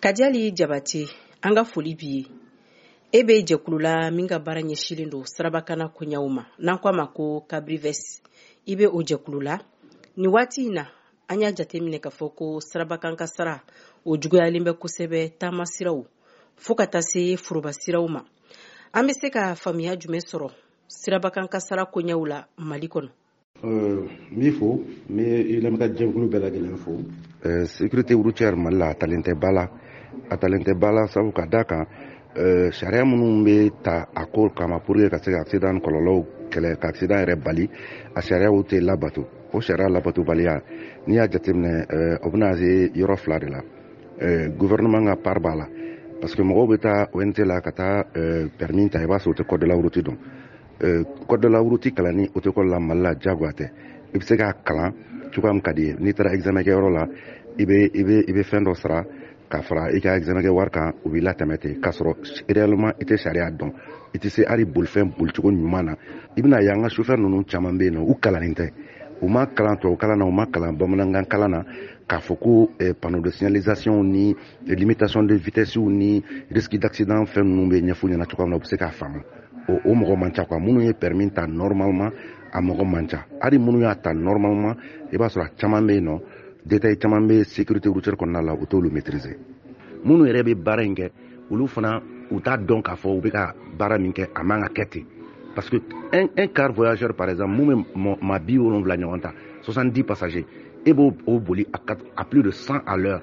kajali jabate an ka foli b'i ye e bɛ jɛkulu la min ka baara ɲɛsilen don sirabakana koɲaw ma n'an ko a ma ko kabrives i bɛ o jɛkulu la nin waati in na an y'a jateminɛ k'a fɔ ko sirabakan ka sara o juguyalen bɛ kosɛbɛ taama siraw fɔɔ ka taa se foroba siraw ma an bɛ se ka faamuya jumɛn sɔrɔ sirabakan ka sara koɲɛw la mali kɔnɔ n b'i fo n bɛ lamɛnka jɛkulu bɛɛ lajɛlen fo sécurité routière mali la a talen tɛ ba la a talen tɛ ba la sabu ka da kan sariya minnu bɛ ta a ko kama pour que ka se ka accident kɔlɔlɔw kɛlɛ ka accident yɛrɛ bali a sariyaw tɛ labato o sariya labatobaliya n'i y'a jateminɛ o bɛna se yɔrɔ fila de la gouvernement ka part b'a la parce que mɔgɔw bɛ taa ONT la ka taa permis ta i b'a sɔrɔ u tɛ code de la route dɔn kɔdalawuruti kalan ni o tɛkɔ la mali la jagoya tɛ i bɛ se k'a kalan cogoya min ka di ye n'i taara egzamɛkɛ yɔrɔ la i bɛ fɛn dɔ sara ka fara i ka egzamɛkɛ wari kan u b'i latɛmɛ ten k'a sɔrɔ ereyalima i tɛ sariya dɔn i tɛ se hali bolifɛn bolicogo ɲuman na i bɛna ye an ka sufɛ ninnu caman bɛ yen nɔ u kalannen tɛ u ma kalan tubabu kalan na u ma kalan bamanankan kalan na k'a fɔ ko panneau de signalisation ni limitation de vitesse ni risque d'accident fɛn ninnu bɛ ɲɛfɔ ɲɛna cogoya min na u bɛ se k'a faamu o mɔgɔ man ca kuwa minnu ye pɛrɛmin ta nɔrɔmama a mɔgɔ man ca hali minnu y'a ta nɔrɔmama i b'a sɔrɔ a caman bɛ yen nɔ deta ye caman bɛ sekirite wutiri kɔnɔna la u t'olu mɛtiririse minnu yɛrɛ bɛ baara in kɛ olu fana u t'a dɔn k'a fɔ u bɛ ka baara min kɛ a man ka kɛ ten parce que un, un car voyageur par exemple mun bɛ maa bi wolonwula ɲɔgɔn ta 70 passagers e b'o o boli à, à plus de 100 à l'heure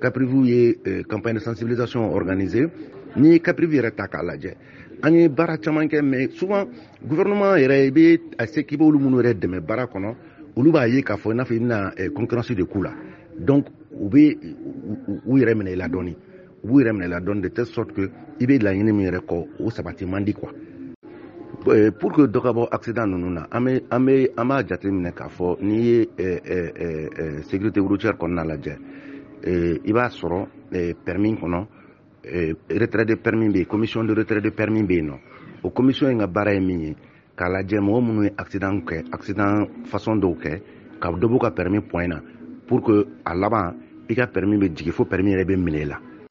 Kaprivu ye eh, campagne de sensibilisation organisée n'i ye Kaprivu yɛrɛ ta k'a lajɛ an ye baara caman kɛ mais souvent gouvernement yɛrɛ i bɛ a se k'i b'olu minnu yɛrɛ dɛmɛ baara kɔnɔ olu b'a ye k'a fɔ i n'a fɔ i bɛna eh, concurrence de k'u la donc u bɛ u yɛrɛ minɛ i la dɔɔni u b'u yɛrɛ minɛ i la dɔɔni de telle sorte que i bɛ laɲini min yɛrɛ kɔ o sabati man di quoi Eh, pour que dɔ ka bɔ accident ninnu na an bɛ an bɛ an b'a jateminɛ k'a fɔ n'i ye eh, eh, sécurité routière kɔnɔna lajɛ i b'a sɔrɔ permis kɔnɔ retrait de permis bɛ yen commission de retrait de permis bɛ yen nɔ o commission in ka baara ye min ye k'a lajɛ mɔgɔ minnu ye accident kɛ accident façon dɔw kɛ ka dɔ b'u ka permis point na pour que a laban i ka permis bɛ jigin fo permis yɛrɛ bɛ minɛ i la.